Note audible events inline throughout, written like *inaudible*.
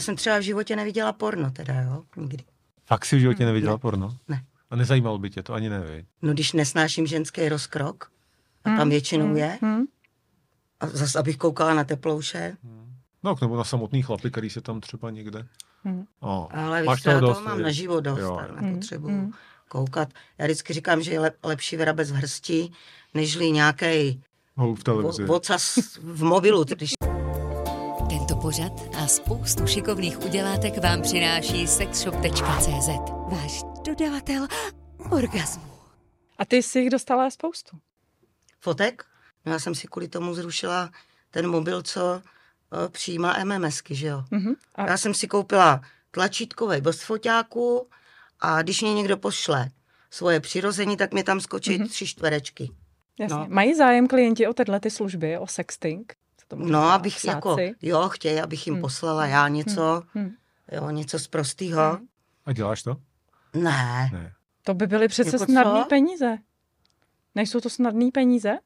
Já jsem třeba v životě neviděla porno teda, jo, nikdy. Fakt si v životě neviděla porno? Ne. A nezajímalo by tě to ani nevím. No když nesnáším ženský rozkrok, a tam většinou je, Hmm. a zase abych koukala na teplouše, No, nebo na samotný chlapy, který se tam třeba někde. Hmm. O, ale máš víš, já toho toho mám je- na život dost, Jo, tak nepotřebuju Hmm. koukat. Já vždycky říkám, že je lep, lepší vyrabec v hrsti, nežli nějaký v televizi. vocas v mobilu, když pořad a spoustu šikovných udělátek vám přináší sexshop.cz. Váš dodavatel orgasmu. A ty jsi jich dostala spoustu. fotek, no já jsem si kvůli tomu zrušila ten mobil, co eh, přijímá MMSky, že jo. Mhm. A Já jsem si koupila tlačítkový bez foťáku a když mě někdo pošle svoje přirození, tak mi tam skočí Mhm. tři čtverečky. jasně. no. Mají zájem klienti o tyhle ty služby, o sexting? No, abych jako, Psáci? jo, chtějí, abych jim Hmm. poslala já něco, Hmm. jo, něco z prostýho. A děláš to? Ne, Ne. To by byly přece Jako snadné peníze. Nejsou to snadné peníze?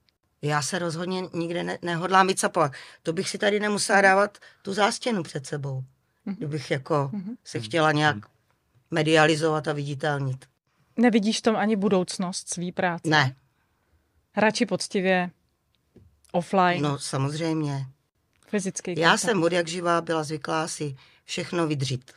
já se rozhodně nikde ne, nehodlám vycapovat. To bych si tady nemusela dávat tu zástěnu před sebou. Mhm. Kdybych jako Mhm. se chtěla nějak medializovat a viditelnit. Nevidíš v tom ani budoucnost svý práce? Ne, Radši poctivě offline, no samozřejmě. fyzický Já kontakt. jsem od jak živá byla zvyklá si všechno vydřít.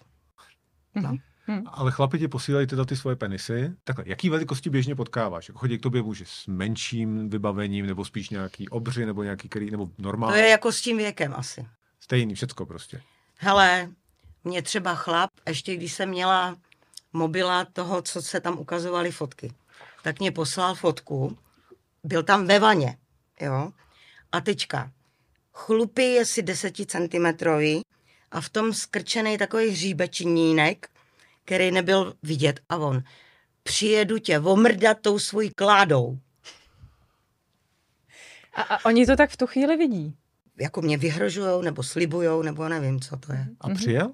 No. Ale chlapi ti posílají teda ty svoje penisy. Takhle, jaký velikosti běžně potkáváš? Jako chodí k tobě muži s menším vybavením, nebo spíš nějaký obři, nebo nějaký který, nebo To normální? je jako s tím věkem asi. Stejný, všecko prostě. Hele, mě třeba chlap, ještě když jsem měla mobila toho, co se tam ukazovaly fotky, tak mě poslal fotku, byl tam ve vaně, jo, a tečka. Chlupy je si 10 centimetrový a v tom skrčený takový hříbečinínek, který nebyl vidět a on, přijedu tě omrdat tou svojí kládou. A, a oni to tak v tu chvíli vidí. Jako mě vyhrožujou, nebo slibujou, nebo nevím, co to je. A přijel?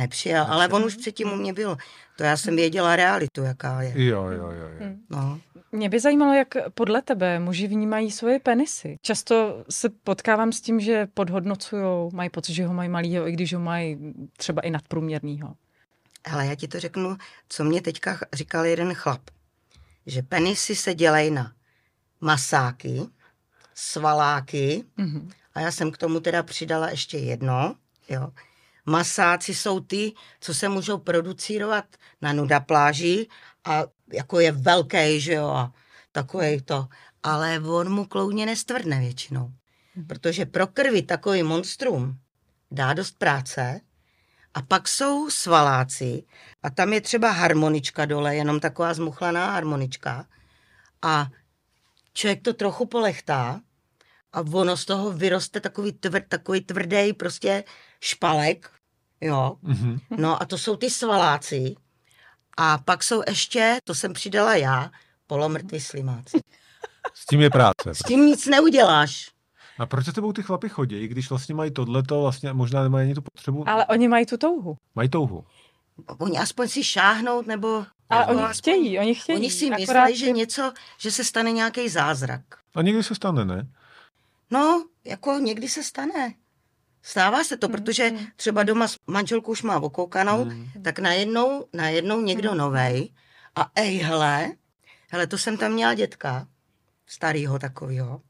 Nepřijel, ale on už předtím u mě byl. To já jsem věděla realitu, jaká je. Jo, jo, jo. jo. No. Mě by zajímalo, jak podle tebe muži vnímají svoje penisy. Často se potkávám s tím, že podhodnocují, mají pocit, že ho mají malýho, i když ho mají třeba i nadprůměrnýho. Ale já ti to řeknu, co mě teďka říkal jeden chlap. Že penisy se dělají na masáky, svaláky Mhm. a já jsem k tomu teda přidala ještě jedno. Jo. Masáci jsou ty, co se můžou producírovat na nuda pláži a jako je velký, že jo, a takový to. Ale on mu kloudně nestvrdne většinou. Protože pro krvi takový monstrum dá dost práce a pak jsou svaláci a tam je třeba harmonička dole, jenom taková zmuchlaná harmonička a člověk to trochu polechtá a ono z toho vyroste takový, tvr, takový tvrdý prostě špalek, jo. Mhm. No a to jsou ty svaláci a pak jsou ještě, to jsem přidala já, polomrtví slimáci. S tím je práce. S tím nic neuděláš. A proč za tebou ty chlapy chodí, když vlastně mají tohleto, vlastně možná nemají ani tu potřebu? Ale oni mají tu touhu. Mají touhu. Oni aspoň si šáhnout, nebo... Ale nebo oni aspoň- chtějí, oni chtějí. Oni si myslí, Akorát že něco, že se stane nějaký zázrak. A někdy se stane, ne? No, jako někdy se stane. Stává se to, protože třeba doma s manželkou už má okoukanou, tak najednou, najednou někdo novej a ej, hele, hele, to jsem tam měla dětka, starýho takovýho,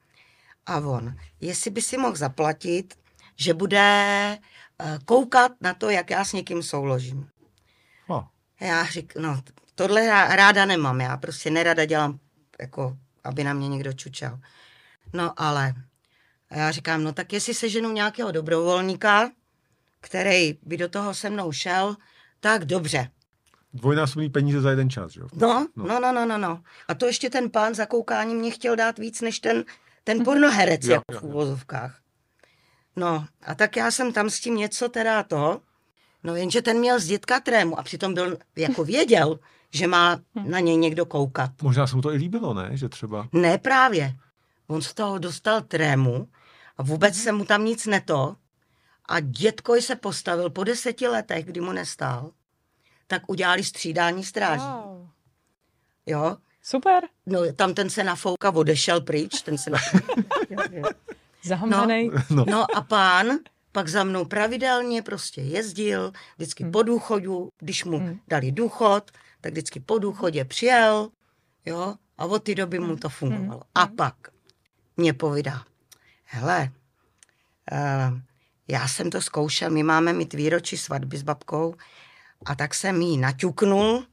a on, jestli by si mohl zaplatit, že bude eh, koukat na to, jak já s někým souložím. A, Já říkám, no, tohle já ráda nemám, já prostě nerada dělám, jako, aby na mě někdo čučel. No, ale a já říkám, no tak jestli seženu nějakého dobrovolníka, který by do toho se mnou šel, tak dobře. dvojnásobný peníze za jeden čas, jo? No, no, no, no, no, no. A to ještě ten pán za koukání mě chtěl dát víc než ten, ten pornoherec, *laughs* Jo, jako jo, v úvozovkách. No, a tak já jsem tam s tím něco teda to, no jenže ten měl z dětka trému a přitom byl, jako věděl, *laughs* že má na něj někdo koukat. Možná se mu to i líbilo, ne? Že třeba... Ne právě. On z toho dostal trému a vůbec se mu tam nic neto. A dětko se postavil po deseti letech, kdy mu nestál, tak udělali střídání stráží. Wow. Jo? Super, No, tam ten se nafouka odešel pryč, ten se *laughs* zahambenej. No. No a pán pak za mnou pravidelně prostě jezdil, vždycky Hmm. po důchodu, když mu Hmm. dali důchod, tak vždycky po důchodě přijel, jo, a od té doby mu to fungovalo. A pak mě povídá, hele, uh, já jsem to zkoušel, my máme mít výročí svatby s babkou, a tak jsem jí naťuknul,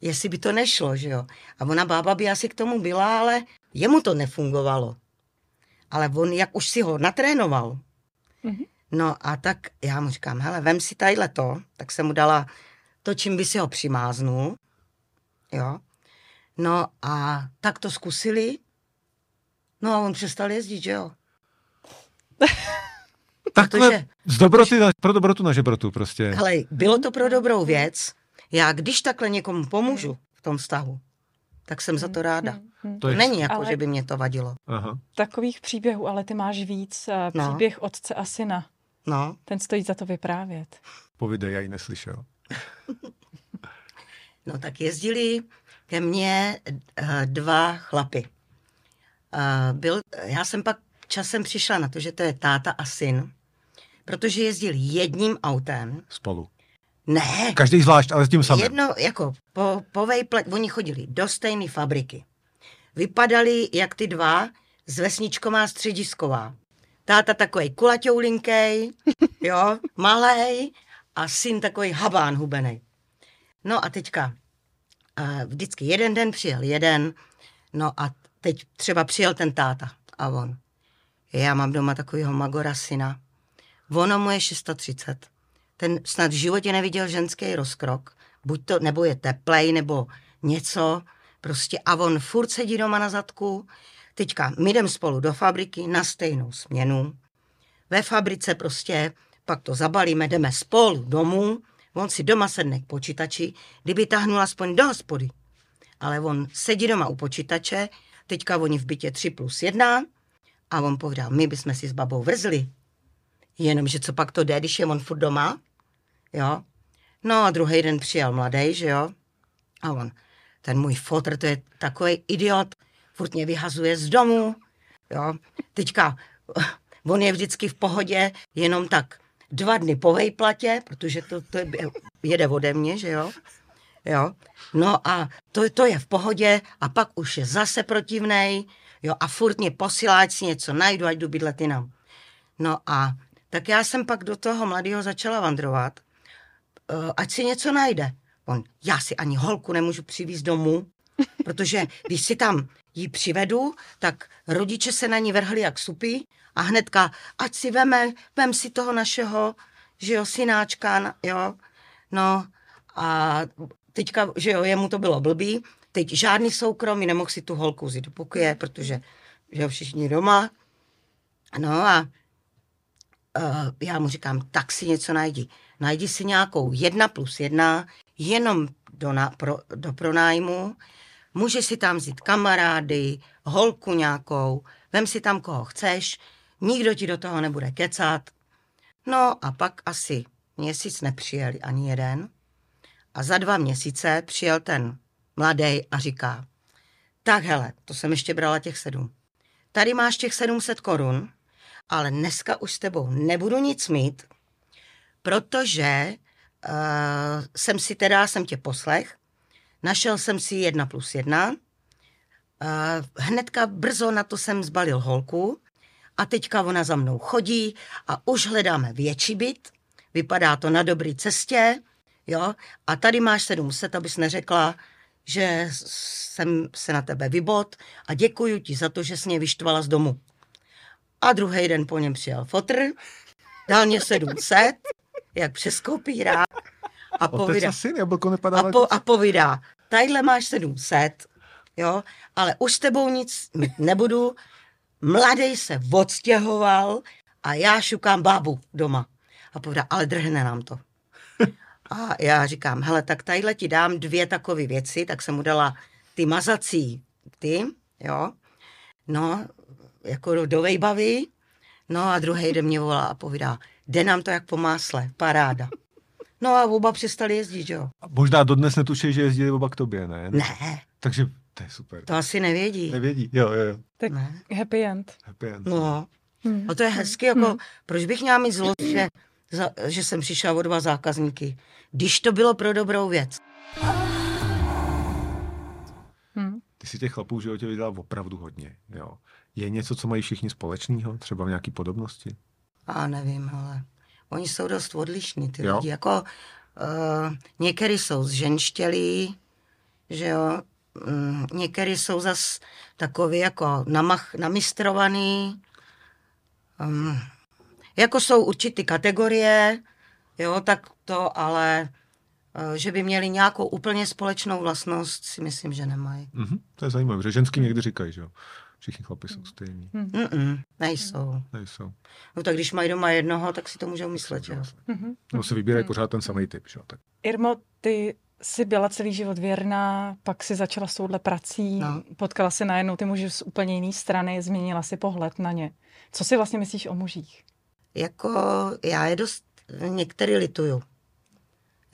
jestli by to nešlo, že jo. A ona bába by asi k tomu byla, ale jemu to nefungovalo. Ale on, jak už si ho natrénoval, Mhm. no a tak já mu říkám, hele, vem si tadyhle to, tak jsem mu dala to, čím by si ho přimáznul, jo. No a tak to zkusili, no a on přestal jezdit, že jo. *laughs* Takhle Protože- z dobroty na, pro dobrotu na žebrotu prostě. Ale bylo to pro dobrou věc. Já když takhle někomu pomůžu v tom vztahu, tak jsem za to ráda. Hm. To je Není jako, Ale- že by mě to vadilo. Aha. Takových příběhů, ale ty máš víc. eh, No. Příběh otce a syna. No, Ten stojí za to vyprávět. Povidej, já ji neslyšel. *laughs* no tak jezdili ke mně eh, dva chlapy. Byl, já jsem pak časem přišla na to, že to je táta a syn, protože jezdili jedním autem. Spolu. Ne, Každý zvlášť, ale s tím samým. Jedno, jako po, po vejple, oni chodili do stejné fabriky. Vypadali jak ty dva z vesničková středisková. Táta takový kulaťoulinkej, *laughs* jo, malej a syn takový habán hubenej. No a teďka a vždycky jeden den přijel jeden, no a teď třeba přijel ten táta a on. Já mám doma takového magora syna. Ono mu je 630. Ten snad v životě neviděl ženský rozkrok. Buď to, nebo je teplej, nebo něco. Prostě a on furt sedí doma na zadku. Teďka my jdem spolu do fabriky na stejnou směnu. Ve fabrice prostě pak to zabalíme, jdeme spolu domů. On si doma sedne k počítači, kdyby tahnul aspoň do hospody. Ale on sedí doma u počítače, teďka oni v bytě 3 plus 1 a on povídá, my bychom si s babou vrzli. Jenomže co pak to jde, když je on furt doma? Jo. No a druhý den přijel mladý, že jo. A on, ten můj fotr, to je takový idiot, furt mě vyhazuje z domu, jo. Teďka, on je vždycky v pohodě, jenom tak dva dny po vejplatě, protože to, to je, jede ode mě, že jo. Jo. No a to, to je v pohodě a pak už je zase protivnej, jo, a furt mě posílá, ať si něco najdu, ať jdu bydlet jinam. No a tak já jsem pak do toho mladého začala vandrovat, uh, ať si něco najde. On, já si ani holku nemůžu přivízt domů, *laughs* protože když si tam ji přivedu, tak rodiče se na ní vrhli jak supy a hnedka, ať si veme, vem si toho našeho, že jo, synáčka, jo, no a teďka, že jo, jemu to bylo blbý, teď žádný soukromí, nemohl si tu holku vzít do pokoje, protože, že jo, všichni doma, no a uh, já mu říkám, tak si něco najdi. Najdi si nějakou jedna plus jedna, jenom do, na, pro, do pronájmu, můžeš si tam vzít kamarády, holku nějakou, vem si tam koho chceš, nikdo ti do toho nebude kecat. No a pak asi měsíc nepřijeli ani jeden a za dva měsíce přijel ten mladý a říká, tak hele, to jsem ještě brala těch sedm. Tady máš těch 700 korun, ale dneska už s tebou nebudu nic mít, protože uh, jsem si teda, jsem tě poslech, našel jsem si jedna plus jedna, uh, hnedka brzo na to jsem zbalil holku a teďka ona za mnou chodí a už hledáme větší byt, vypadá to na dobré cestě, jo, a tady máš 700, abys neřekla, že jsem se na tebe vybot a děkuji ti za to, že jsi mě vyštvala z domu. A druhý den po něm přijel fotr, dal mě 700, jak přes kopírák a povídá, a syn, jablko nepadá a, po, a povídá, tadyhle máš 700, jo, ale už s tebou nic mít nebudu, mladý se odstěhoval a já šukám bábu doma. A povídá, ale drhne nám to. A já říkám, hele, tak tadyhle ti dám dvě takové věci, tak jsem mu dala ty mazací, ty, jo, no, jako do, vejbavy, no a druhý den mě volá a povídá, jde nám to jak po másle, paráda. No a oba přestali jezdit, jo. Možná dodnes netuší, že jezdili oba k tobě, ne? Ne, Takže to je super. to asi nevědí. Nevědí. Jo, jo, jo. Tak Ne. happy end. Happy end. No, Hmm. A to je hezky, jako, Hmm. proč bych měla mít zlost, že, za, že jsem přišla o dva zákazníky, když to bylo pro dobrou věc. Hmm. Ty si těch chlapů v životě vydala opravdu hodně. Jo. Je něco, co mají všichni společného? Třeba v nějaké podobnosti? A nevím, ale oni jsou dost odlišní, ty Jo. lidi. Jako, uh, některý jsou zženštělí, že jo, mm, některý jsou zas takový jako namach, namistrovaný. Um, jako jsou určitý kategorie, jo, tak to, ale uh, že by měli nějakou úplně společnou vlastnost, si myslím, že nemají. Mhm, to je zajímavé, že ženský někdy říkají, že jo. Všichni chlapi jsou stejní. Mm-mm, nejsou. Nejsou. No tak když mají doma jednoho, tak si to můžou myslet, že jo. Mhm. Nebo se vybírají pořád ten samý typ, že jo. Tak. Irmo, ty jsi byla celý život věrná, pak si začala s touhle prací, No. potkala se najednou ty muži z úplně jiné strany, změnila si pohled na ně. Co si vlastně myslíš o mužích? Jako já je dost některý lituju.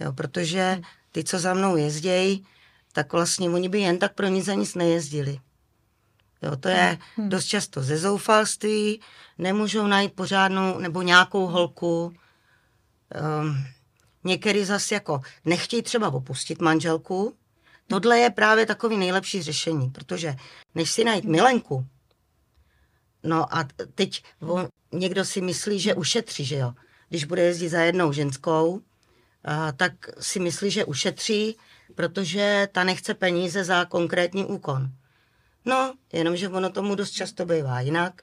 Jo, protože ty, co za mnou jezdějí, tak vlastně oni by jen tak pro nic za nic nejezdili. Jo, to je Hmm. dost často ze zoufalství, nemůžou najít pořádnou nebo nějakou holku. Um, některý zase jako nechtějí třeba opustit manželku. Tohle je právě takový nejlepší řešení, protože než si najít milenku, No a teď on, někdo si myslí, že ušetří, že jo. Když bude jezdit za jednou ženskou, a, tak si myslí, že ušetří, protože ta nechce peníze za konkrétní úkon. No, jenomže ono tomu dost často bývá jinak.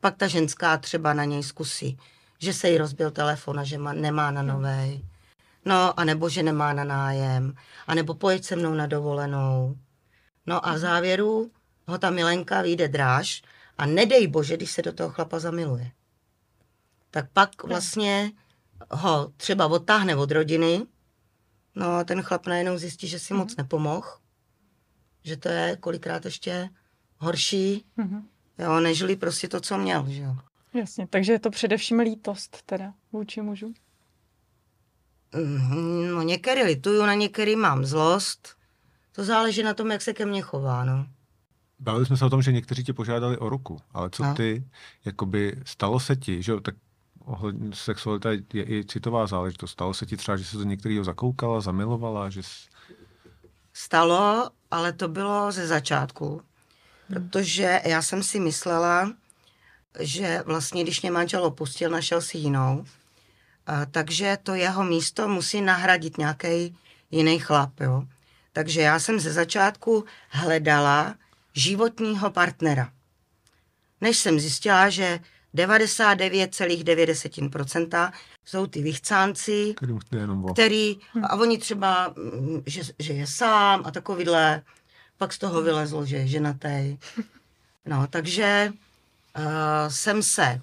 Pak ta ženská třeba na něj zkusí, že se jí rozbil telefon a že má, nemá na novej. No, anebo že nemá na nájem, anebo pojď se mnou na dovolenou. No a v závěru ho ta milenka vyjde dráž a nedej bože, když se do toho chlapa zamiluje. Tak pak vlastně ho třeba odtáhne od rodiny, no a ten chlap najednou zjistí, že si moc nepomohl, že to je kolikrát ještě horší, Mhm. jo, nežli prostě to, co měl, že jo. Jasně, takže je to především lítost teda vůči mužům. Mhm, No některý lituju, na některý mám zlost, to záleží na tom, jak se ke mně chová, no. Bavili jsme se o tom, že někteří tě požádali o ruku, ale co No. ty, jakoby stalo se ti, že tak ohledně sexualita je i citová záležitost. Stalo se ti třeba, že se do některého zakoukala, zamilovala, že jsi... Stalo, ale to bylo ze začátku, protože já jsem si myslela, že vlastně, když mě manžel opustil, našel si jinou, a, takže to jeho místo musí nahradit nějaký jiný chlap, jo. Takže já jsem ze začátku hledala životního partnera. Než jsem zjistila, že 99,9% jsou ty vychcánci, který, a oni třeba, že, že je sám a takovýhle, pak z toho vylezlo, že je ženatý. No, takže uh, jsem se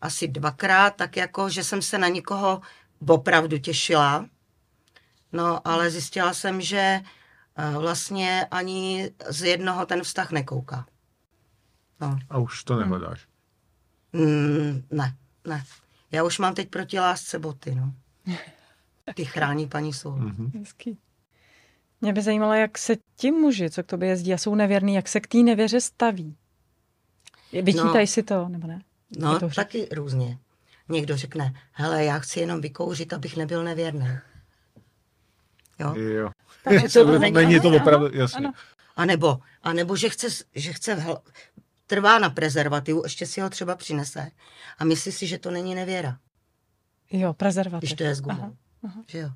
asi dvakrát, tak jako, že jsem se na někoho opravdu těšila, no, ale zjistila jsem, že vlastně ani z jednoho ten vztah nekouká. No, A už to nehledáš. mm, ne, ne. Já už mám teď proti lásce boty, no. Ty chrání paní jsou. Mhm. *laughs* Hezký. Mě by zajímalo, jak se ti muži, co k tobě jezdí a jsou nevěrní, jak se k té nevěře staví. Vyčítají No. si to, nebo ne? No, to taky různě. Někdo řekne, hele, já chci jenom vykouřit, abych nebyl nevěrný. Jo? Jo. Takže *laughs* to není, není to opravdu, jasně. ano. A nebo, a nebo že chce, že chce hl- trvá na prezervativu, ještě si ho třeba přinese a myslí si, že to není nevěra, Jo, prezervativ. když to je s gumou. Aha, aha. Že jo?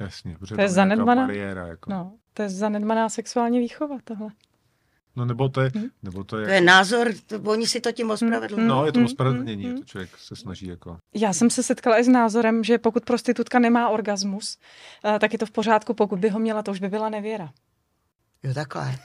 Jasně, protože To je zanedbaná- bariéra, jako. no. No, to je zanedbaná sexuální výchova tohle. No. nebo to je, Hm? nebo to je, To je názor, to, oni si to tím ospravedlňují. no, je to Hm, ospravedlnění, hm, je hm. to člověk se snaží jako, Já jsem se setkala i s názorem, že pokud prostitutka nemá orgasmus, eh, tak je to v pořádku, pokud by ho měla, to už by byla nevěra. Jo, takhle.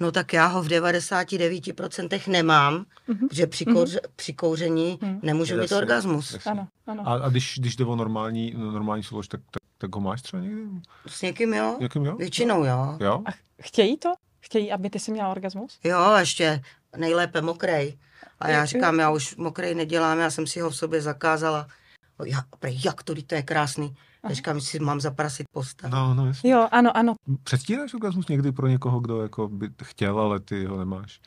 No tak já ho v 99% nemám, Mhm. že při, kouř, při kouření Mhm. nemůžu mít orgasmus. jasně. Ano, ano. A, a když, když jde o normální, no, normální soulož, tak, tak, tak ho máš třeba někdy? S někým jo? Jakým jo? Většinou jo. Jo? A chtějí to? Chtějí, aby ty si měla orgasmus? Jo, ještě nejlépe mokrej. A já říkám, já už mokrej nedělám, já jsem si ho v sobě zakázala. O, Já, prej, jak to, to je krásný. Já říkám, že si mám zaprasit postel. No, no, jasně. Jo, ano, ano. Předstíráš orgasmus někdy pro někoho, kdo jako by chtěl, ale ty ho nemáš?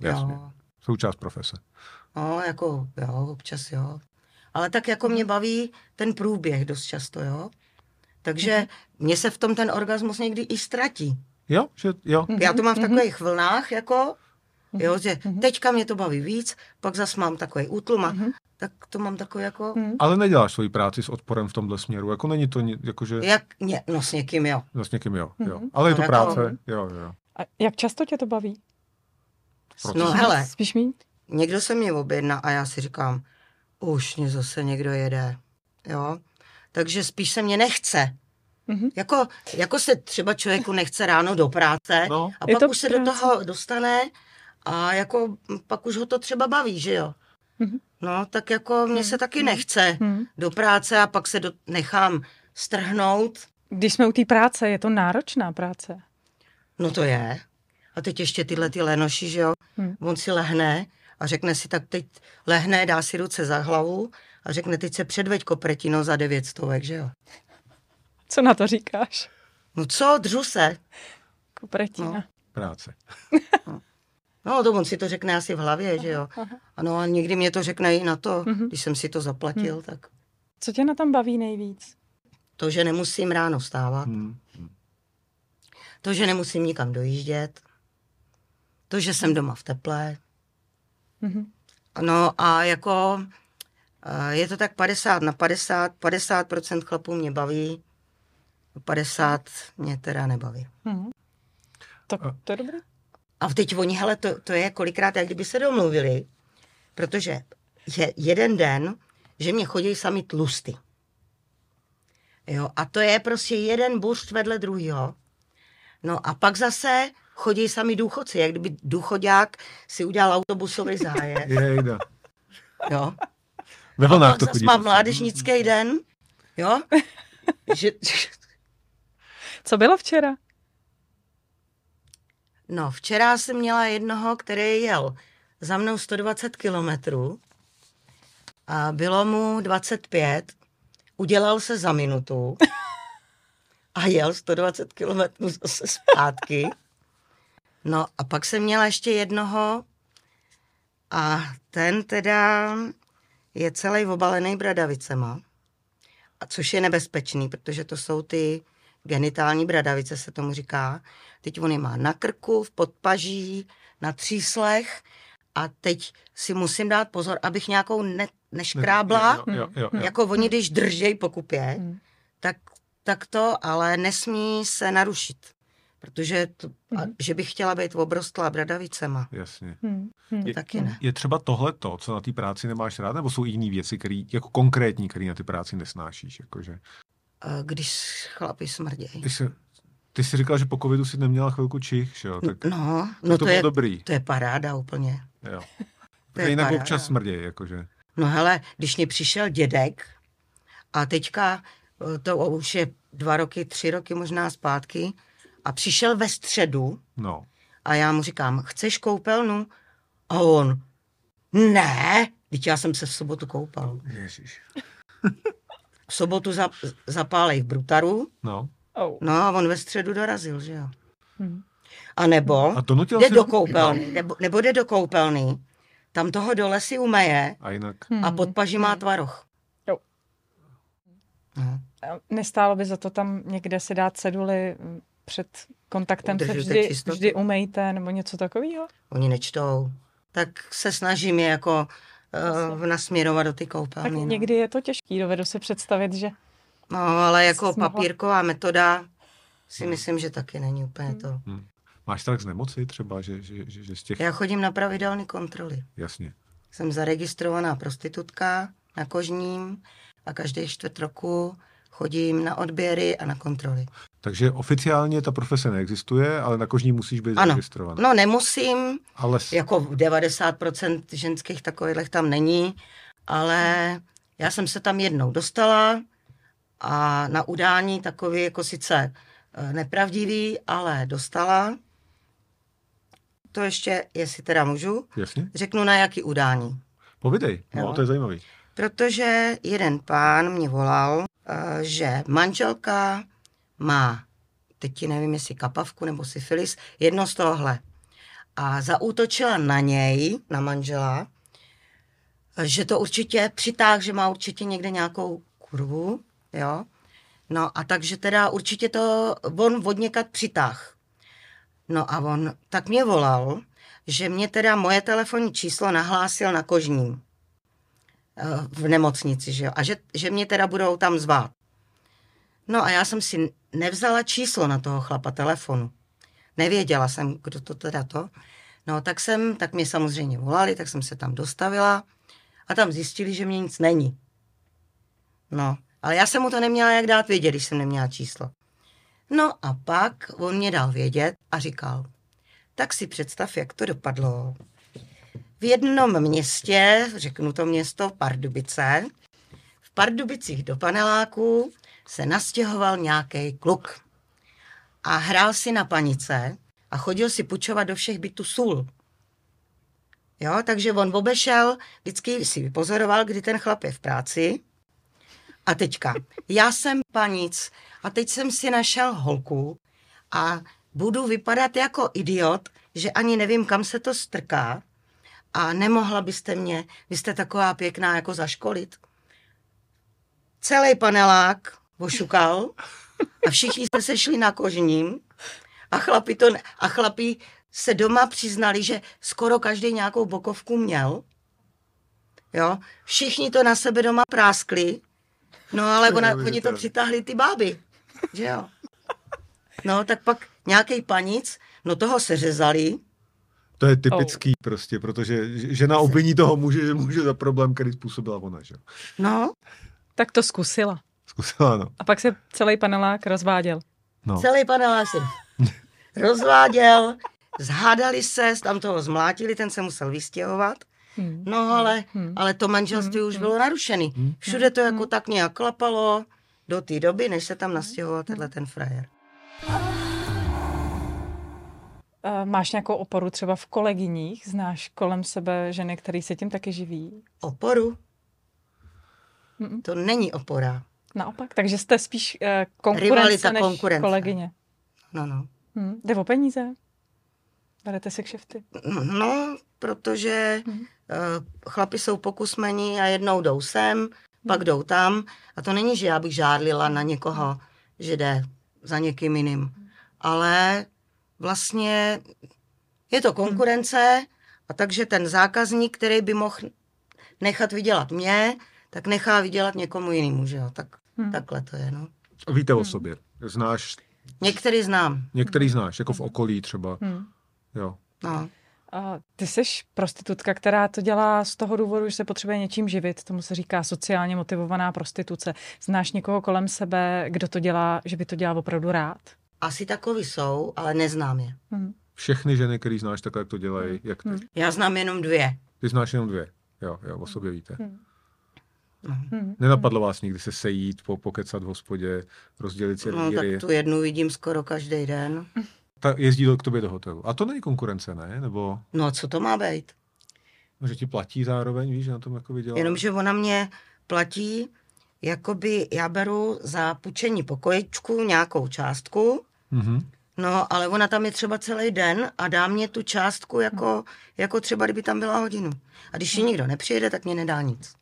Jasně. jo. Součást profese. No, jako, jo, občas jo. Ale tak jako mě baví ten průběh dost často, jo. Takže mě se v tom ten orgasmus někdy i ztratí. Jo, že jo. Já to mám v takových vlnách, jako, jo, že teďka mě to baví víc, pak zas mám takový útlum a tak to mám takový jako, Ale neděláš svoji práci s odporem v tomhle směru. Jako není to, ni- jakože, jak, ně, no s někým, jo. no s někým jo, jo. Ale je to No, jako- práce, jo, jo. A jak často tě to baví? No hele, Spíš mít? někdo se mě objedná a já si říkám, už mě zase někdo jede, jo. Takže spíš se mě nechce. Mhm. Jako, jako se třeba člověku nechce ráno do práce No. a Je pak to už se do práce. toho dostane a jako pak už ho to třeba baví, že jo. Mhm. No, tak jako mě se taky nechce Mhm. do práce a pak se do, nechám strhnout. Když jsme u té práce, je to náročná práce. No to je. A teď ještě tyhle ty lenoši, že jo. Hmm. On si lehne a řekne si, tak teď lehne, dá si ruce za hlavu a řekne, teď se předveď kopretino za devět stovek, že jo. Co na to říkáš? No co, dřu se. Kopretina. No. Práce. No, to on si to řekne asi v hlavě, že jo. Ano, a někdy mě to řekne i na to, Mhm. když jsem si to zaplatil, tak Co tě na tom baví nejvíc? to, že nemusím ráno vstávat, Hmm. to, že nemusím nikam dojíždět, to, že jsem doma v teple, Mhm. No a jako eh, je to tak 50 na 50, 50% chlapů mě baví, 50 mě teda nebaví. Mhm. Tak to je dobrý. A teď oni, hele, to, to je kolikrát, jak kdyby se domluvili, protože je jeden den, že mě chodí sami tlusty. Jo, a to je prostě jeden buršt vedle druhého. No a pak zase chodí sami důchodci, jak kdyby důchodák si udělal autobusový zájezd. *laughs* Jejda. Jo. Ve vlnách Pak to zase chodí. mám mládežnický den, jo, *laughs* že, Co bylo včera? no včera jsem měla jednoho, který jel za mnou 120 kilometrů a bylo mu 25, udělal se za minutu *laughs* a jel 120 kilometrů zase zpátky. No a pak jsem měla ještě jednoho a ten teda je celý obalený bradavicema. A což je nebezpečný, protože to jsou ty genitální bradavice, se tomu říká. Teď on je má na krku, v podpaží, na tříslech a teď si musím dát pozor, abych nějakou ne, neškrábla, Jo, jo, jo, jo. jako oni, když držej po kupě, Hmm. tak, tak to, ale nesmí se narušit. Protože to, a, že bych chtěla být obrostlá bradavicema, Jasně. Hmm. Hmm. Je, taky ne. je třeba tohle to, co na té práci nemáš rád, nebo jsou jiné věci, které jako konkrétní, které na ty práci nesnášíš? Jakože, když chlapi smrdějí. ty, jsi, ty jsi říkal, že po covidu si neměla chvilku čich, že jo? Tak, No, tak no to, to, bylo je, dobrý. to je paráda úplně. Jo. To je Jinak paráda. občas smrdějí, jakože. No hele, když mi přišel dědek a teďka, eh, to už je dva roky, tři roky možná zpátky, a přišel ve středu No. a já mu říkám, chceš koupelnu? A on, ne, teď já jsem se v sobotu koupal. Ježíš. V sobotu za, zapálej v Brutaru, No. Oh. no a on ve středu dorazil, že jo. Hmm. A nebo A donutil jde do koupelny, nebo, nebo jde do koupelny, tam toho dole si umeje A jinak. Hmm. a pod paží má tvaroh. Jo. No. Nestálo by za to tam někde si dát ceduly před kontaktem se vždy, čistotu. vždy umejte nebo něco takového? Oni nečtou. Tak se snažím je jako uh, nasměrovat do ty Tak koupelny. no. někdy je to těžký, dovedu si představit, že No, ale jako Jsi mohla- papírková metoda si myslím, že taky není úplně to. Hm. Máš strach z nemoci třeba, že, že, že, že z těch... Já chodím na pravidelné kontroly. Jasně. Jsem zaregistrovaná prostitutka na kožním a každý čtvrt roku chodím na odběry a na kontroly. Takže oficiálně ta profese neexistuje, ale na kožní musíš být Ano. zaregistrovaná. No nemusím, Ale jako 90% ženských takových tam není, ale já jsem se tam jednou dostala a na udání takový jako sice eh, nepravdivý, ale dostala. To ještě, jestli teda můžu, jasně. řeknu na jaký udání. Povidej, no, Jo. to je zajímavý. Protože jeden pán mě volal, eh, že manželka má, teď ti nevím, jestli kapavku nebo syfilis, jedno z tohle. a zaútočila na něj, na manžela, že to určitě přitáh, že má určitě někde nějakou kurvu, jo. No a takže teda určitě to on odněkat přitáh. No a on tak mě volal, že mě teda moje telefonní číslo nahlásil na kožním eh, v nemocnici, že jo, a že, že mě teda budou tam zvát. No a já jsem si nevzala číslo na toho chlapa telefonu. Nevěděla jsem, kdo to teda to. No tak jsem, tak mě samozřejmě volali, tak jsem se tam dostavila a tam zjistili, že mě nic není. No, ale já jsem mu to neměla jak dát vědět, když jsem neměla číslo. No a pak on mě dal vědět a říkal, tak si představ, jak to dopadlo. V jednom městě, řeknu to město Pardubice, v Pardubicích do paneláku se nastěhoval nějaký kluk a hrál si na panice a chodil si pučovat do všech bytů sůl. Jo, takže on obešel, vždycky si vypozoroval, kdy ten chlap je v práci. A teďka, já jsem panic a teď jsem si našel holku a budu vypadat jako idiot, že ani nevím, kam se to strká a nemohla byste mě, vy jste taková pěkná, jako zaškolit. Celý panelák ošukal a všichni jsme se šli na kožním a chlapi, to, a chlapi se doma přiznali, že skoro každý nějakou bokovku měl. Jo, všichni to na sebe doma práskli, no ale ona, oni to přitáhli ty báby, že jo. No, tak pak nějaký panic, no toho se řezali. To je typický oh. prostě, protože žena obviní toho muže, že může za problém, který způsobila ona, že jo. No. Tak to zkusila. Zkusila, no. A pak se celý panelák rozváděl. No. Celý panelák se *laughs* rozváděl, zhádali se, tam toho zmlátili, ten se musel vystěhovat. Hmm. No ale, hmm. ale to manželství hmm. už bylo narušený. Hmm. Všude to jako hmm. tak nějak klapalo do té doby, než se tam nastěhoval tenhle ten frajer. Máš nějakou oporu třeba v kolegyních? Znáš kolem sebe ženy, které se tím taky živí? Oporu? Mm-mm. To není opora. Naopak, takže jste spíš uh, konkurence Rivalita, než konkurence. kolegyně. No, no. Hmm. Jde o peníze? Berete si kšefty? No, protože hmm. uh, chlapi jsou pokusmení a jednou jdou sem, hmm. pak jdou tam. A to není, že já bych žádlila na někoho, že jde za někým jiným. Ale vlastně je to konkurence a takže ten zákazník, který by mohl nechat vydělat mě, tak nechá vydělat někomu jinému, že jo. Tak, hmm. Takhle to je, no. A víte hmm. o sobě? Znáš? Některý znám. Některý znáš, jako v okolí třeba. Hmm. Jo. No. A ty jsi prostitutka, která to dělá z toho důvodu, že se potřebuje něčím živit. Tomu se říká sociálně motivovaná prostituce. Znáš někoho kolem sebe, kdo to dělá, že by to dělal opravdu rád? Asi takový jsou, ale neznám je. Hmm. Všechny ženy, které znáš, tak jak to dělají, hmm. jak ty? Hmm. Já znám jenom dvě. Ty znáš jenom dvě. Jo, jo, o sobě víte. Hmm. Hmm. Nenapadlo vás někdy se sejít, po, pokecat v hospodě, rozdělit si No, tak tu jednu vidím skoro každý den. Ta jezdí do, k tobě do hotelu. A to není konkurence, ne? Nebo... No, co to má být? No, že ti platí zároveň, víš, že na tom jako vydělá. Jenomže ona mě platí, jakoby já beru za půjčení pokojičku nějakou částku, mm-hmm. no, ale ona tam je třeba celý den a dá mě tu částku jako, jako třeba, kdyby tam byla hodinu. A když ji nikdo nepřijede, tak mě nedá nic.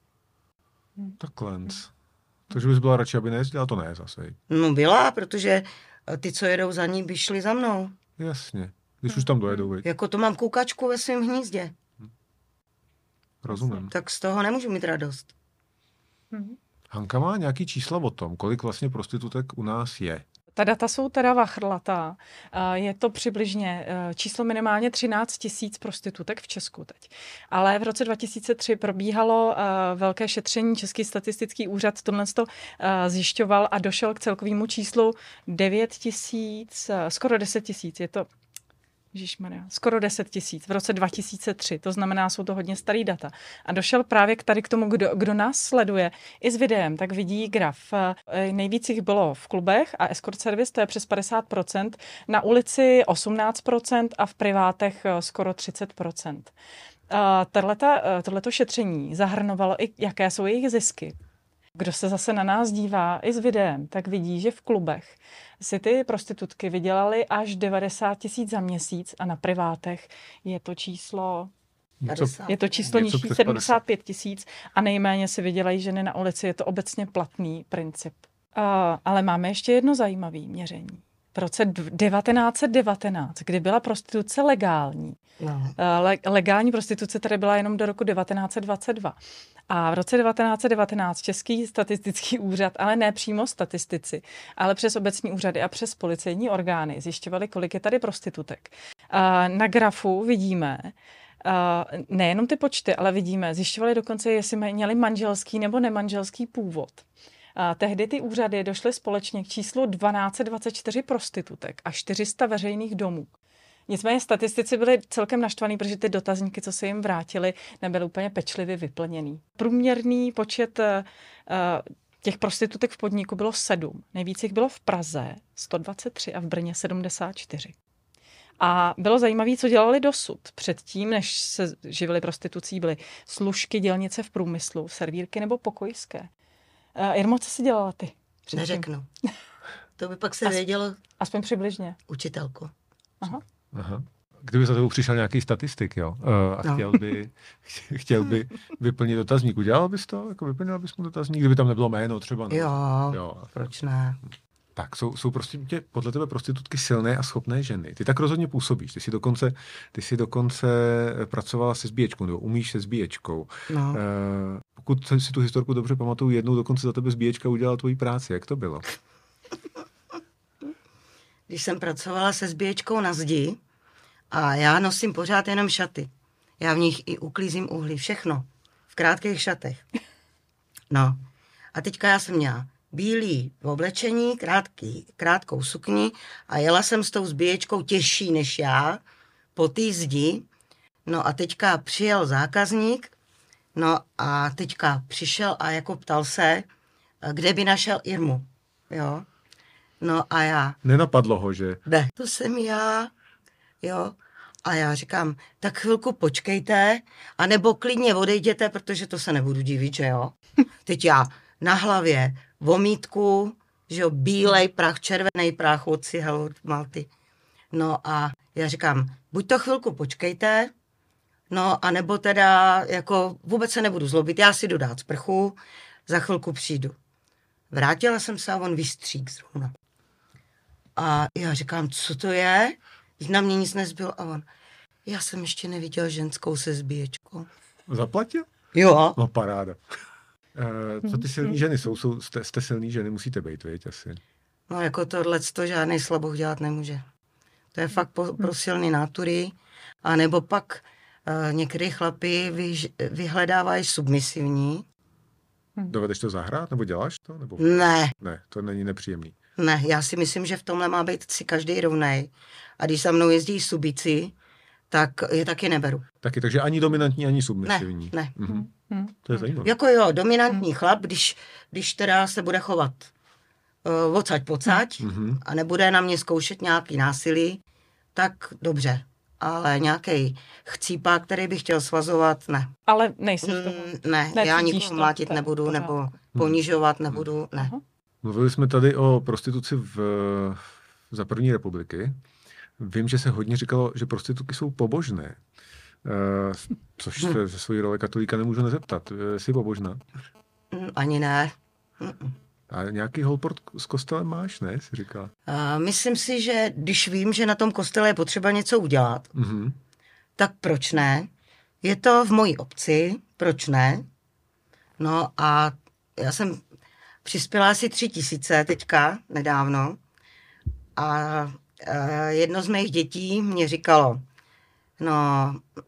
Takhle. Takže bys byla radši, aby nejezdila? To ne zase. No byla, protože ty, co jedou za ní, by šli za mnou. Jasně. Když už tam dojedou, viď? Jako to mám koukačku ve svém hnízdě. Rozumím. Tak z toho nemůžu mít radost. Mhm. Hanka má nějaký čísla o tom, kolik vlastně prostitutek u nás je. Ta data jsou teda vachrlatá. Je to přibližně e, číslo minimálně 13 tisíc prostitutek v Česku teď. Ale v roce 2003 probíhalo e, velké šetření, Český statistický úřad tohle to zjišťoval a došel k celkovému číslu 9 tisíc, skoro 10 tisíc. Je to Ježišmarja, skoro 10 tisíc v roce 2003, to znamená, jsou to hodně starý data. A došel právě k tady k tomu, kdo, kdo nás sleduje i s videem, tak vidí graf. Eh, nejvíc jich bylo v klubech a escort service, to je přes 50%, na ulici 18% a v privátech eh, skoro 30%. Eh, tohleto šetření zahrnovalo i, jaké jsou jejich zisky. Kdo se zase na nás dívá i s videem, tak vidí, že v klubech si ty prostitutky vydělaly až 90 tisíc za měsíc a na privátech je to číslo Něco, 50. je to číslo nižší, přes 75 tisíc a nejméně si vydělají ženy na ulici. Je to obecně platný princip. Uh, ale máme ještě jedno zajímavé měření. V roce dv- 1919, kdy byla prostituce legální, No. Eh, le- legální prostituce tady byla jenom do roku 1922. A v roce 1919 Český statistický úřad, ale ne přímo statistici, ale přes obecní úřady a přes policejní orgány zjišťovali, kolik je tady prostitutek. A na grafu vidíme, a nejenom ty počty, ale vidíme, zjišťovali dokonce, jestli měli manželský nebo nemanželský původ. A tehdy ty úřady došly společně k číslu 1224 prostitutek a 400 veřejných domů. Nicméně statistici byli celkem naštvaní, protože ty dotazníky, co se jim vrátili, nebyly úplně pečlivě vyplněný. Průměrný počet eh, eh, těch prostitutek v podniku bylo sedm. Nejvíc jich bylo v Praze 123 a v Brně 74. A bylo zajímavé, co dělali dosud. Předtím, než se živili prostitucí, byly služky, dělnice v průmyslu, servírky nebo pokojské. Uh, Irmo, co si dělala ty? předtím? Neřeknu. To by pak se As- vědělo Aspoň přibližně. učitelko. Aha. Aha. Kdyby za tebou přišel nějaký statistik, jo, uh, a No. chtěl by, *laughs* chtěl by vyplnit dotazník, udělal bys to? Jako vyplnila bys mu dotazník, kdyby tam nebylo jméno třeba? nebo- Jo, jo. proč ne? Tak, jsou, jsou prostě tě, podle tebe prostitutky silné a schopné ženy. Ty tak rozhodně působíš. Ty jsi dokonce, ty jsi dokonce eh, pracovala se zbíječkou, nebo umíš se zbíječkou. No. Uh, pokud si tu historku dobře pamatuju, jednou dokonce za tebe zbíječka udělala tvoji práci. Jak to bylo? Když jsem pracovala se zbíječkou na zdi a já nosím pořád jenom šaty. Já v nich i uklízím uhlí, všechno. V krátkých šatech. No. A teďka já jsem měla bílý v oblečení, krátký, krátkou sukni a jela jsem s tou zbíječkou těžší než já po té zdi. No a teďka přijel zákazník, no a teďka přišel a jako ptal se, kde by našel Irmu. Jo. No a já, Nenapadlo ho, že ne, to jsem já, jo. A já říkám, tak chvilku počkejte, anebo klidně odejděte, protože to se nebudu divit, že jo. *laughs* Teď já na hlavě vomítku, že jo, bílej prach, červený prach od cihel, od malty. No a já říkám, buď to chvilku počkejte, no a nebo teda jako vůbec se nebudu zlobit, já si dodát sprchu, za chvilku přijdu. Vrátila jsem se a on vystřík zrovna. A já říkám, co to je? Na mě nic nezbylo a on, já jsem ještě neviděl ženskou se zbíječkou. zaplatil? Jo, No paráda. Uh, co ty silní ženy jsou? jsou jste, jste silní ženy, musíte být, viď, asi. no jako tohle to žádný slaboch dělat nemůže. To je fakt po, pro silný nátury. A nebo pak uh, některý chlapy vyž, vyhledávají submisivní. Dovedeš to zahrát, nebo děláš to? Nebo... Ne, Ne, to není nepříjemný. Ne, já si myslím, že v tomhle má být si každý rovnej. A když za mnou jezdí subici, tak je taky neberu. Taky, takže ani dominantní, ani Ne, submisivní. ne. Mhm. Hm. To je zajímavé. Jako jo, dominantní chlap, když, když teda se bude chovat uh, odsaď pocať Mhm. a nebude na mě zkoušet nějaký násilí, tak dobře. Ale nějaký chcípák, který by chtěl svazovat, ne. Ale nejsi. Mm, ne, já nikoho to, mlátit to nebudu, v nebo ponižovat nebudu, ne. Aha. Mluvili jsme tady o prostituci v, za první republiky. Vím, že se hodně říkalo, že prostitutky jsou pobožné. Uh, což Hm. se ze svojí role katolíka nemůžu nezeptat. Eh, Jsi pobožná? Mm, Ani ne. A nějaký holport s kostelem máš, ne? Jsi říkala. A myslím si, že když vím, že na tom kostele je potřeba něco udělat, Mhm. tak proč ne? Je to v mojí obci, proč ne? No a já jsem přispěla asi tři tisíce teďka, nedávno. A e, jedno z mých dětí mě říkalo, no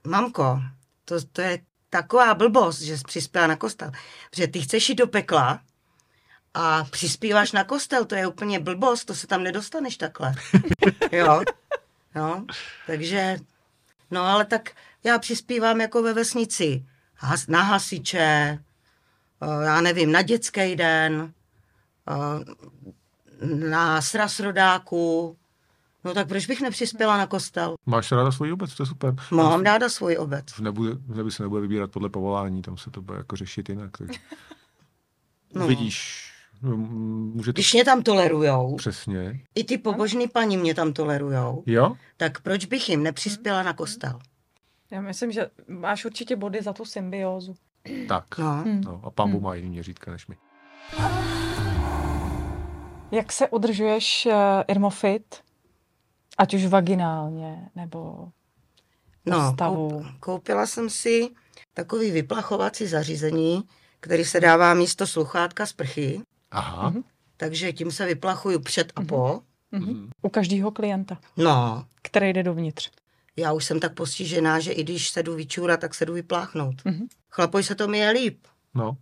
mamko, to, to je taková blbost, že jsi přispěla na kostel, protože ty chceš jít do pekla a přispíváš na kostel, to je úplně blbost, to se tam nedostaneš takhle. *laughs* jo, jo, takže No ale tak já přispívám jako ve vesnici has, na hasiče, já nevím, na dětský den, eh, na sraz rodáků. No tak proč bych nepřispěla na kostel? Máš ráda svoji obec, to je super. Mám ráda svůj obec. Nebude, nebude se nebude vybírat podle povolání, tam se to bude jako řešit jinak. Takže. *laughs* No. vidíš, no, může to... Když mě tam tolerujou, Přesně. i ty pobožný paní mě tam tolerujou, Jo? tak proč bych jim nepřispěla na kostel? Já myslím, že máš určitě body za tu symbiózu. Tak. No. No, a pán Bůh má jiný měřítka než my. Jak se udržuješ uh, Irmofit? Ať už vaginálně, nebo No, koup, koupila jsem si takový vyplachovací zařízení, který se dává místo sluchátka z prchy, Aha. takže tím se vyplachuju před a po. Mhm. U každého klienta, No, který jde dovnitř. Já už jsem tak postižená, že i když se jdu vyčůrat, tak se jdu vypláchnout. Mhm. Chlapoj se to mi je líp. No.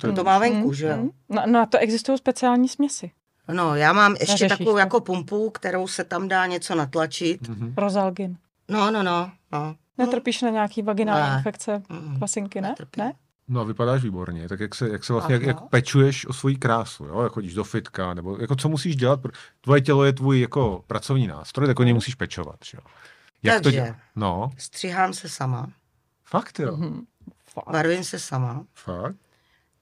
To je To má venku, že jo? Mhm. No, no a to existují speciální směsi. No, já mám ještě Neřešíš takovou to. jako pumpu, kterou se tam dá něco natlačit. Mhm. Rozalgin. No, no, no, no. Netrpíš na nějaký vaginální Ne. infekce, Mm, kvasinky, ne? netrpím. Ne? No a vypadáš výborně, tak jak se, jak se vlastně, jak, Aha. jak pečuješ o svoji krásu, jo? jak chodíš do fitka, nebo jako co musíš dělat, tvoje tělo je tvůj jako pracovní nástroj, tak o něj musíš pečovat, že jo. Jak to Takže. dělat? No, Stříhám se sama, fakt jo, Mhm. Fakt. barvím se sama, fakt.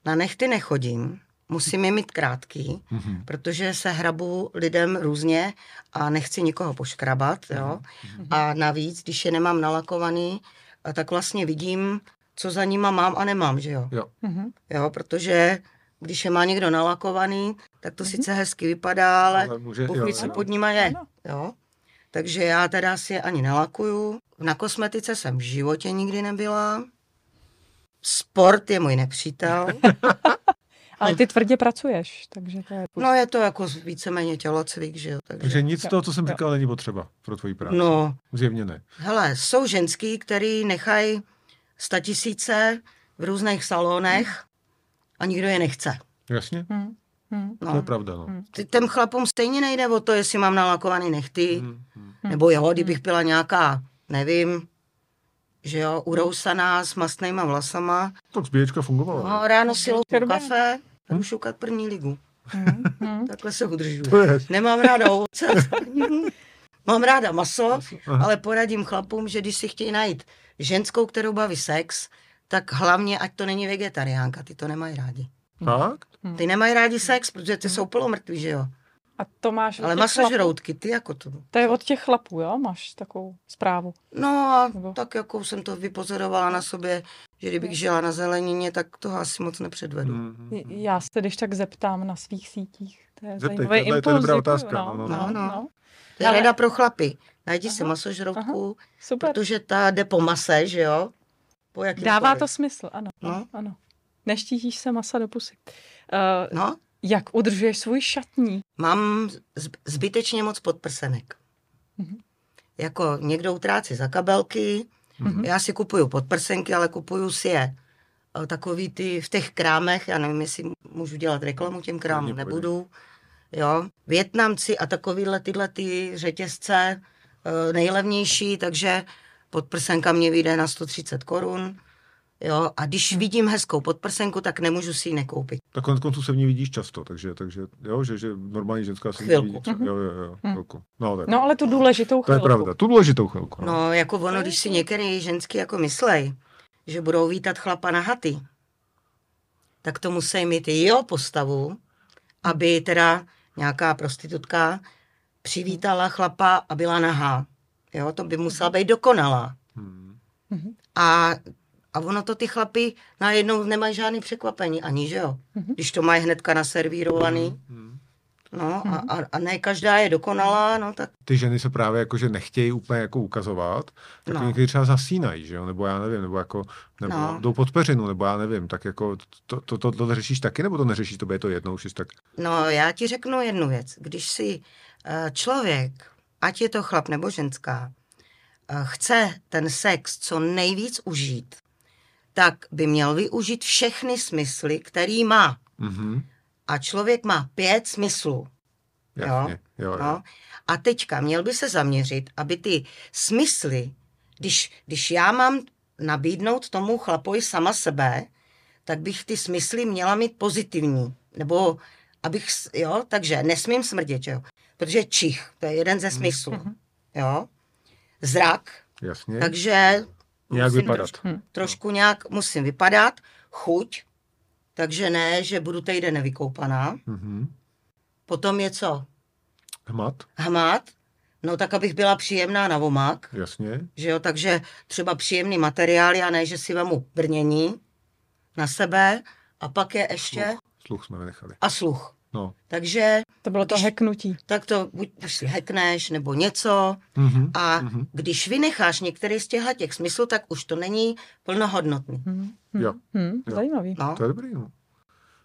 na nechty nechodím, musím je mít krátký, Mhm. protože se hrabu lidem různě a nechci nikoho poškrabat, jo. A navíc, když je nemám nalakovaný, tak vlastně vidím, co za nima mám a nemám, že jo. Jo. Mhm. Jo, protože když je má někdo nalakovaný, tak to sice hezky vypadá, ale Ale může- jo, ví, jo, co jo. pod nima je. Ano. Jo? Takže já teda si je ani nelakuju. Na kosmetice jsem v životě nikdy nebyla. Sport je můj nepřítel. *laughs* Ale ty tvrdě pracuješ, takže to je... No je to jako víceméně tělocvik, že jo. Takže... Takže nic z toho, co jsem říkal, není potřeba pro tvoji práci. No, Zjevně ne. hele, jsou ženský, který nechají statisíce v různých salonech a nikdo je nechce. Jasně? Hm. Hm. To je No. pravda, no. Ty- Těm chlapům stejně nejde o to, jestli mám nalakovaný nechty, mhm. Nebo jo, kdybych byla nějaká, nevím, že jo, urousaná s mastnýma vlasama, Tak zbíječka fungovala. No, ráno si loupu kafe, jdu šukat první ligu. Hm. Hm. *laughs* Takhle se udržuju. Nemám ráda ovoce. *laughs* Mám ráda maso, Aha. ale poradím chlapům, že když si chtějí najít ženskou, kterou baví sex, tak hlavně, ať to není vegetariánka, ty to nemají rádi. Fakt? Ty nemají rádi sex, protože ty jsou polomrtví, že jo. A to máš Ale těch masožroutky, ty jako to. To je od těch chlapů, jo? Máš takovou zprávu. No a Nebo- tak jako jsem to vypozorovala na sobě, že kdybych žila na zelenině, tak toho asi moc nepředvedu. Mhm. J- Já se když tak zeptám na svých sítích. To je Zeptej, zajímavý to je- to je impuls, dobrá otázka, No, no, no, no, no, no. no. To je Ale- rada pro chlapy. Najdi si Aha, masožroutku, Super. protože ta jde po mase, že jo? Po. Dává to smysl, ano. No. ano, ano. Neštítíš se masa do pusy. Uh, No, jak udržuješ svůj šatní? mám zb- zbytečně moc podprsenek. Mhm. Jako někdo utrácí za kabelky, Mhm. já si kupuju podprsenky, ale kupuju si je eh, takový ty v těch krámech, já nevím, jestli můžu dělat reklamu těm krámům, nebudu. Jo, Větnamci a takovýhle tyhle ty řetězce eh, nejlevnější, takže podprsenka mě vyjde na 130 korun. Jo, a když vidím hezkou podprsenku, tak nemůžu si ji nekoupit. Tak konec konců se v ní vidíš často, takže, takže jo, že, že normální ženská se v ní Chvilku. vidí. třeba- Jo, jo, jo, chvilku. No, tak. No ale tu důležitou to je chvilku. pravda, tu důležitou chvilku. No. No, jako ono, když si některé ženský jako myslej, že budou vítat chlapa na haty, tak to musí mít i jeho postavu, aby teda nějaká prostitutka přivítala chlapa a byla nahá. Jo, to by musela být dokonalá. Hmm. A, a ono to ty chlapy najednou nemají žádný překvapení ani, že jo? Když to mají hnedka naservírovaný. Hmm. No a, a, a ne každá je dokonalá, no tak Ty ženy se právě jako, že nechtějí úplně jako ukazovat, tak No. někdy třeba zasínají, že jo, nebo já nevím, nebo jako, nebo No. no. jdou pod peřinu, nebo já nevím, tak jako to, to, to, to, řešíš taky, nebo to neřešíš, to je to jednou, už jsi tak, No, já ti řeknu jednu věc. Když si eh, člověk, ať je to chlap nebo ženská, eh, chce ten sex co nejvíc užít, tak by měl využít všechny smysly, který má. mhm, A člověk má pět smyslů. jasně, jo, jo. No. A teďka měl by se zaměřit, aby ty smysly, když, když já mám nabídnout tomu chlapovi sama sebe, tak bych ty smysly měla mít pozitivní. Nebo abych, jo, takže nesmím smrdět, jo. Protože čich, to je jeden ze smyslů, jo. Zrak, jasně, takže nějak musím vypadat. Trošku, trošku nějak musím vypadat, chuť, Takže ne, že budu týden nevykoupaná. Mhm. Potom je co? Hmat, Hmat? No tak, abych byla příjemná na omak, jasně. že jo, takže třeba příjemný materiály a ne, že si vemu brnění na sebe a pak je ještě Sluch, sluch jsme vynechali. a sluch. No. Takže To bylo to Když- heknutí. tak to buď si hekneš nebo něco Mhm. a Mhm. když vynecháš některý z těchto těch smyslů, tak už to není plnohodnotný. Hm, Jo. hm, Jo. zajímavý. No. To je dobrý, no.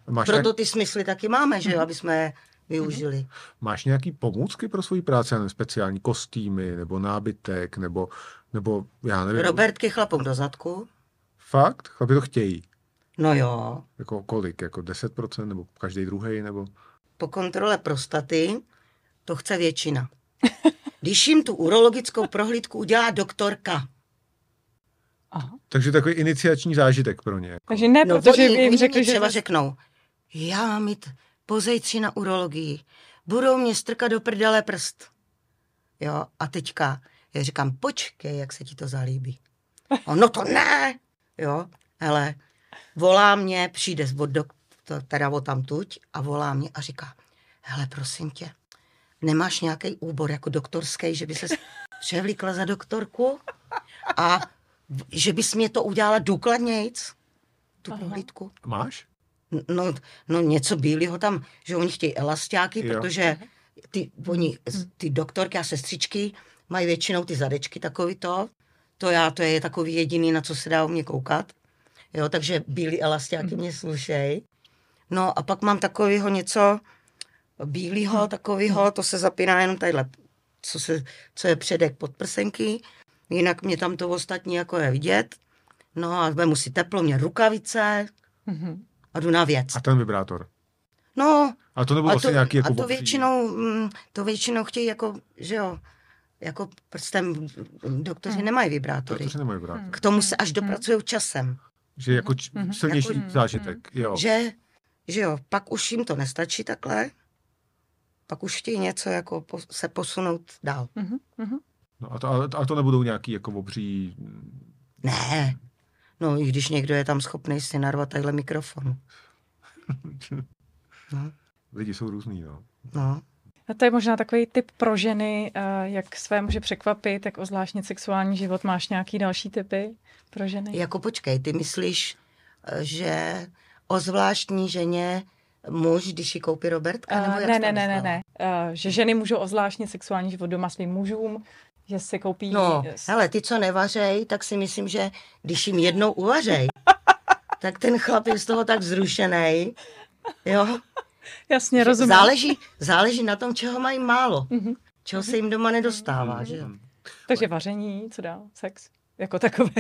Máš, Proto nějak, ty smysly taky máme, že jo, aby jsme je využili. máš nějaký pomůcky pro svoji práci, nevím, speciální kostýmy, nebo nábytek, nebo, nebo já nevím. Robertky chlapům do zadku. Fakt? Chlapi to chtějí. No jo, Jako kolik? Jako 10%? Nebo každý druhý? Nebo... po kontrole prostaty to chce většina. *laughs* Když jim tu urologickou prohlídku udělá doktorka. Aha. Takže takový iniciační zážitek pro ně. Jako. Takže ne, No, protože jim oni řekli, že... třeba řeknou, já mám jít pozejtří na urologii. Budou mě strkat do prdele prst. Jo, a teďka já říkám, počkej, jak se ti to zalíbí. O, no to ne! Jo, hele, volá mě, přijde od doktor, teda o tam tuď a volá mě a říká, hele, prosím tě, nemáš nějaký úbor jako doktorský, že by se *laughs* převlíkla za doktorku a že bys mě to udělala důkladnějc, tu Aha. prohlídku. Máš? No, no něco bílého tam, že oni chtějí elastáky, Jo. protože ty, oni, ty doktorky a sestřičky mají většinou ty zadečky takový to. To já, to je takový jediný, na co se dá u mě koukat. Jo, takže bílý elastáky mě slušej. No a pak mám takového něco bílého, takového, to se zapíná jenom tadyhle, co, se, co je předek podprsenky. Jinak mě tam to ostatní jako je vidět. No a vemu si teplo, mě rukavice Mhm. a jdu na věc. A ten vibrátor. No, A to nebylo to, nějaký jako a to většinou, mm, to většinou chtějí jako, že jo, jako prstem doktoři nemají vibrátory. Protože nemají vibrátor. K tomu se až dopracují časem. Že jako č- Mhm. silnější Jako- zážitek. Jo. Že, že jo, pak už jim to nestačí takhle, pak už chtějí něco jako po, se posunout dál. Mhm. Mhm. No a to, ale, ale to nebudou nějaký jako obří... Ne, no i když někdo je tam schopný si narvat takhle mikrofon. *laughs* No, Lidi jsou různý, no. no. A to je možná takový tip pro ženy, eh, jak své muže překvapit, jak ozvláštnit sexuální život. Máš nějaký další typy pro ženy? Jako počkej, ty myslíš, eh, že o zvláštní ženě muž, když ji koupí Robertka? Nebo Uh, jak ne, ne, ne, ne, ne. Že ženy můžou ozvláštnit sexuální život doma svým mužům, že si koupí... No, hele, ty, co nevařej, tak si myslím, že když jim jednou uvařej, *laughs* tak ten chlap je z toho tak vzrušený. Jo, Jasně, rozumím. záleží, záleží na tom, čeho mají málo. Mhm. Čeho se jim doma nedostává, že jo. Takže vaření, co dál? Sex? Jako takový.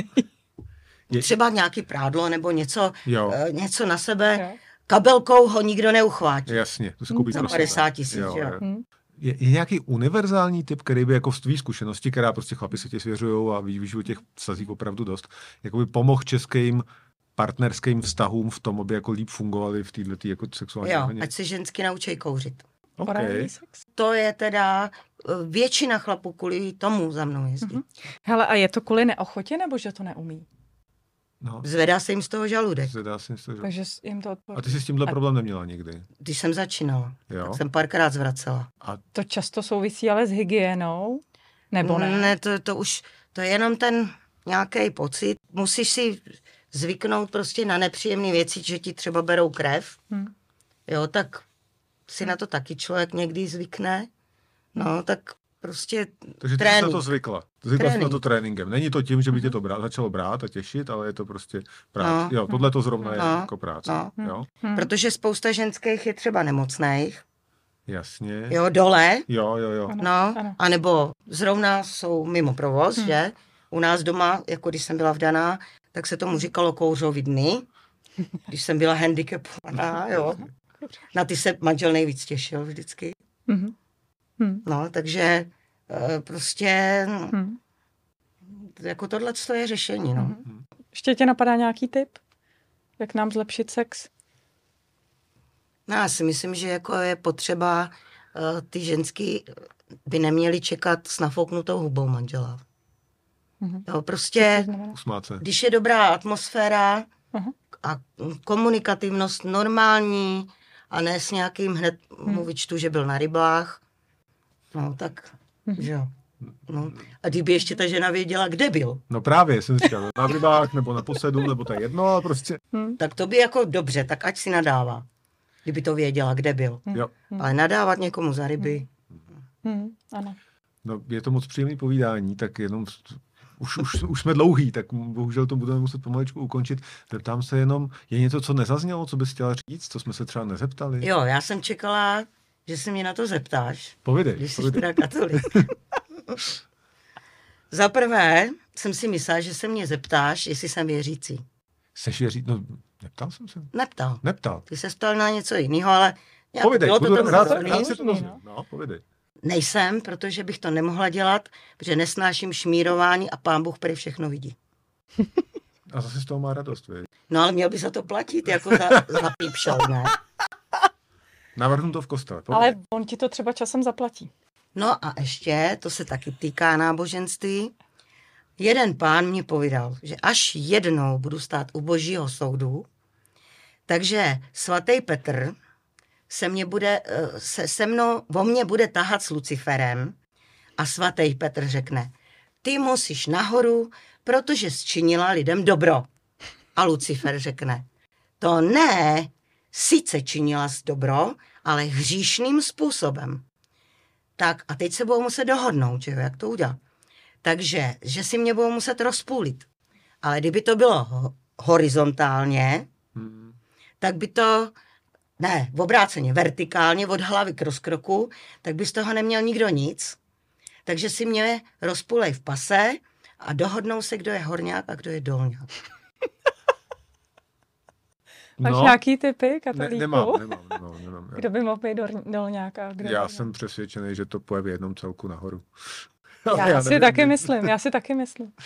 Je, Třeba nějaký prádlo nebo něco, jo, eh, něco na sebe. Jo. Kabelkou ho nikdo neuchvátí. jasně. To si koupí Za pro sebe. 50 tisíc, jo. Hm. Je, je nějaký univerzální typ, který by jako z tvý zkušenosti, která prostě chlapi se tě svěřují a ví, že těch sazí opravdu dost, jako by pomohl českým partnerským vztahům v tom, aby jako líp fungovali v této jako sexuální Jo, rovině? ať se žensky naučí kouřit. OK. Orální sex. To je teda eh, většina chlapů kvůli tomu za mnou jezdí. Mhm. Hele, a je to kvůli neochotě, nebo že to neumí? No, Zvedá se jim z toho žaludek. zvedá se to, že... Takže s- jim to A ty jsi s tímhle A- problém neměla nikdy? Když jsem začínala, Jo? tak jsem párkrát zvracela. A To často souvisí ale s hygienou, nebo ne? Ne, to, to už, to je jenom ten nějaký pocit. Musíš si zvyknout prostě na nepříjemné věci, že ti třeba berou krev. Hm. Jo, tak si na to taky člověk někdy zvykne. No, tak prostě takže ty jsi na trénink. to zvykla. Zvykla jsi na Trénink. to tréninkem. Není to tím, že by tě to brát, začalo brát a těšit, ale je to prostě práce. No. Jo, tohle to zrovna je No. jako práce. No. Jo? Hm. Protože spousta ženských je třeba nemocných, Jasně. jo, dole, Jo, jo, jo. Ano, no, ano. anebo zrovna jsou mimo provoz, že? U nás doma, jako když jsem byla vdaná, tak se tomu říkalo kouřový dny, když jsem byla handicapovaná, jo. Na ty se manžel nejvíc těšil vždycky. Mhm. Hm. No, takže eh, prostě jako tohle je řešení, no. Ještě tě napadá nějaký tip? Jak nám zlepšit sex? No, já si myslím, že jako je potřeba, eh, ty ženský by neměly čekat s nafouknutou hubou manžela. Mhm. Jo, prostě, když je dobrá atmosféra Aha. a komunikativnost normální a ne s nějakým hned mu vyčtu, že byl na rybách. No tak, že jo. No. A kdyby ještě ta žena věděla, kde byl, No právě, jsem říkal, na rybách nebo na posedu, nebo to je jedno, ale prostě, tak to by jako dobře, tak ať si nadává. Kdyby to věděla, kde byl. jo. Ale nadávat někomu za ryby, Hmm, ano. No, je to moc příjemný povídání, tak jenom už, už, už jsme dlouhý, tak bohužel to budeme muset pomaličku ukončit. Zeptám se jenom, je něco, co nezaznělo, co bys chtěla říct, co jsme se třeba nezeptali? Jo, já jsem čekala, že se mě na to zeptáš, Povidej, když jsi teda katolik. *laughs* Za prvé jsem si myslela, že se mě zeptáš, jestli jsem věřící. Seš věřit? No, neptal jsem se. Neptal. Neptal. Ty se ptal na něco jiného, ale nějak Povidej, bylo to budu rád, rád se to no. dozvím. No, povidej. Nejsem, protože bych to nemohla dělat, protože nesnáším šmírování a pán Bůh prý všechno vidí. *laughs* A zase z toho má radost, vy. No ale měl by za to platit, jako za, za pípšel, ne? *laughs* Navrhnu to v kostele. Povidej. Ale on ti to třeba časem zaplatí. No a ještě, to se taky týká náboženství, jeden pán mě povídal, že až jednou budu stát u božího soudu, takže svatý Petr se, mě bude, eh, se, se mnou, o mě bude tahat s Luciferem a svatý Petr řekne, ty musíš nahoru, protože zčinila lidem dobro. A Lucifer řekne, to ne, sice činila jsi dobro, ale hříšným způsobem. Tak a teď se budou muset dohodnout, že jo, jak to udělat. Takže, že si mě budou muset rozpůlit. Ale kdyby to bylo ho- horizontálně, Hmm. tak by to, ne, v obráceně, vertikálně od hlavy k rozkroku, tak by z toho neměl nikdo nic. Takže si mě rozpůlej v pase a dohodnou se, kdo je horňák a kdo je dolňák. *laughs* Máš no. nějaký typy ne, katolíků? nemám, nemám, nemám, nemám. Kdo by mohl být dol- dolňáka? Kdo Já jsem přesvědčený, že to poje v jednom celku nahoru. *laughs* Já, já si nevím. taky myslím, já si taky myslím. *laughs*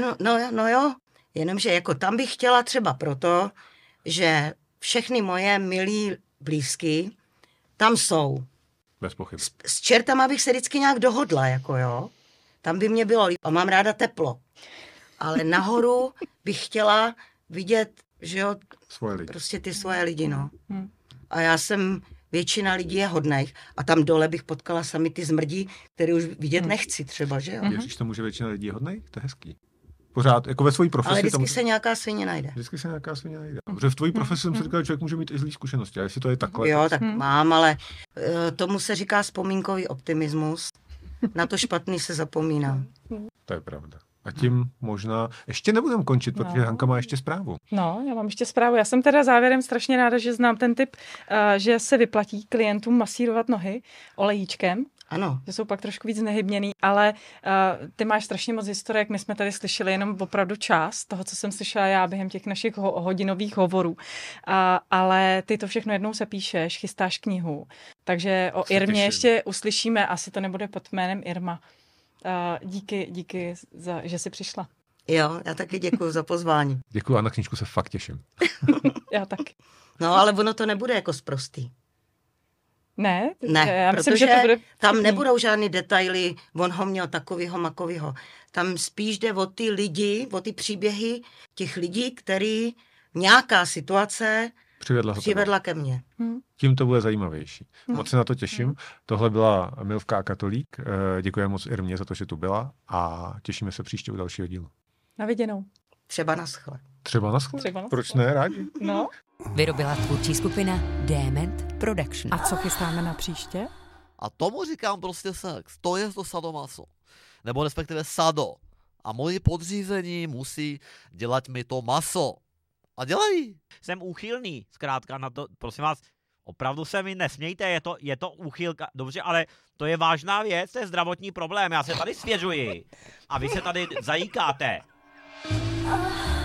No, no, jo, no jo, jenomže jako tam bych chtěla třeba proto, že všechny moje milí blízky tam jsou. Bez pochyb. S, s čertama bych se vždycky nějak dohodla, jako jo. Tam by mě bylo líp. A mám ráda teplo. Ale nahoru bych chtěla vidět, že jo, Svoje lidi. prostě ty svoje lidi, no. Hmm. A já jsem, většina lidí je hodných. A tam dole bych potkala sami ty zmrdí, které už vidět nechci třeba, že jo. Věříš tomu, že většina lidí je hodnej? To je hezký. Pořád, jako ve své profesi. Ale vždycky tam... se nějaká svině najde. Vždycky se nějaká svině najde. Protože v tvojí profesi jsem si říkal, že člověk může mít i zlý zkušenosti. A jestli to je takhle, Jo, tak mám, ale eh, tomu se říká vzpomínkový optimismus. Na to špatný se zapomíná. to je pravda. A tím možná ještě nebudem končit, protože No. Hanka má ještě zprávu. No, já mám ještě zprávu. Já jsem teda závěrem strašně ráda, že znám ten typ, uh, že se vyplatí klientům masírovat nohy olejíčkem, Ano, že jsou pak trošku víc nehybněný, ale uh, ty máš strašně moc historek, my jsme tady slyšeli jenom opravdu část toho, co jsem slyšela já během těch našich ho- hodinových hovorů. Uh, ale ty to všechno jednou se píšeš, chystáš knihu, takže o Se Irmě těším. ještě uslyšíme, asi to nebude pod jménem Irma. Uh, díky, díky, za, že jsi přišla. jo, já taky děkuji za pozvání. Děkuji a na knížku se fakt těším. *laughs* Já taky. No, ale ono to nebude jako sprostý. Ne, Ne, já myslím, protože že to bude tam nebudou žádný detaily, on ho měl takovýho, makovýho. Tam spíš jde o ty lidi, o ty příběhy těch lidí, který nějaká situace Přivedla přivedla ke mně. Hm. Tím to bude zajímavější. No. Moc se na to těším. Tohle byla Milvka a Katolík. Eh, Děkujeme moc Irmě za to, že tu byla a těšíme se příště u dalšího dílu. Na viděnou. Třeba na schle. Třeba na schle. Třeba na Proč schle. ne, rádi? No. Vyrobila tvůrčí skupina Dement Production. A co chystáme na příště? A tomu říkám prostě sex. To je to sadomaso. Nebo respektive sado. A moji podřízení musí dělat mi to maso. A dělají. jsem úchylný, zkrátka na to, prosím vás, opravdu se mi nesmějte, je to, je to úchylka, dobře, ale to je vážná věc, to je zdravotní problém, já se tady svěřuji a vy se tady zajíkáte. Ah.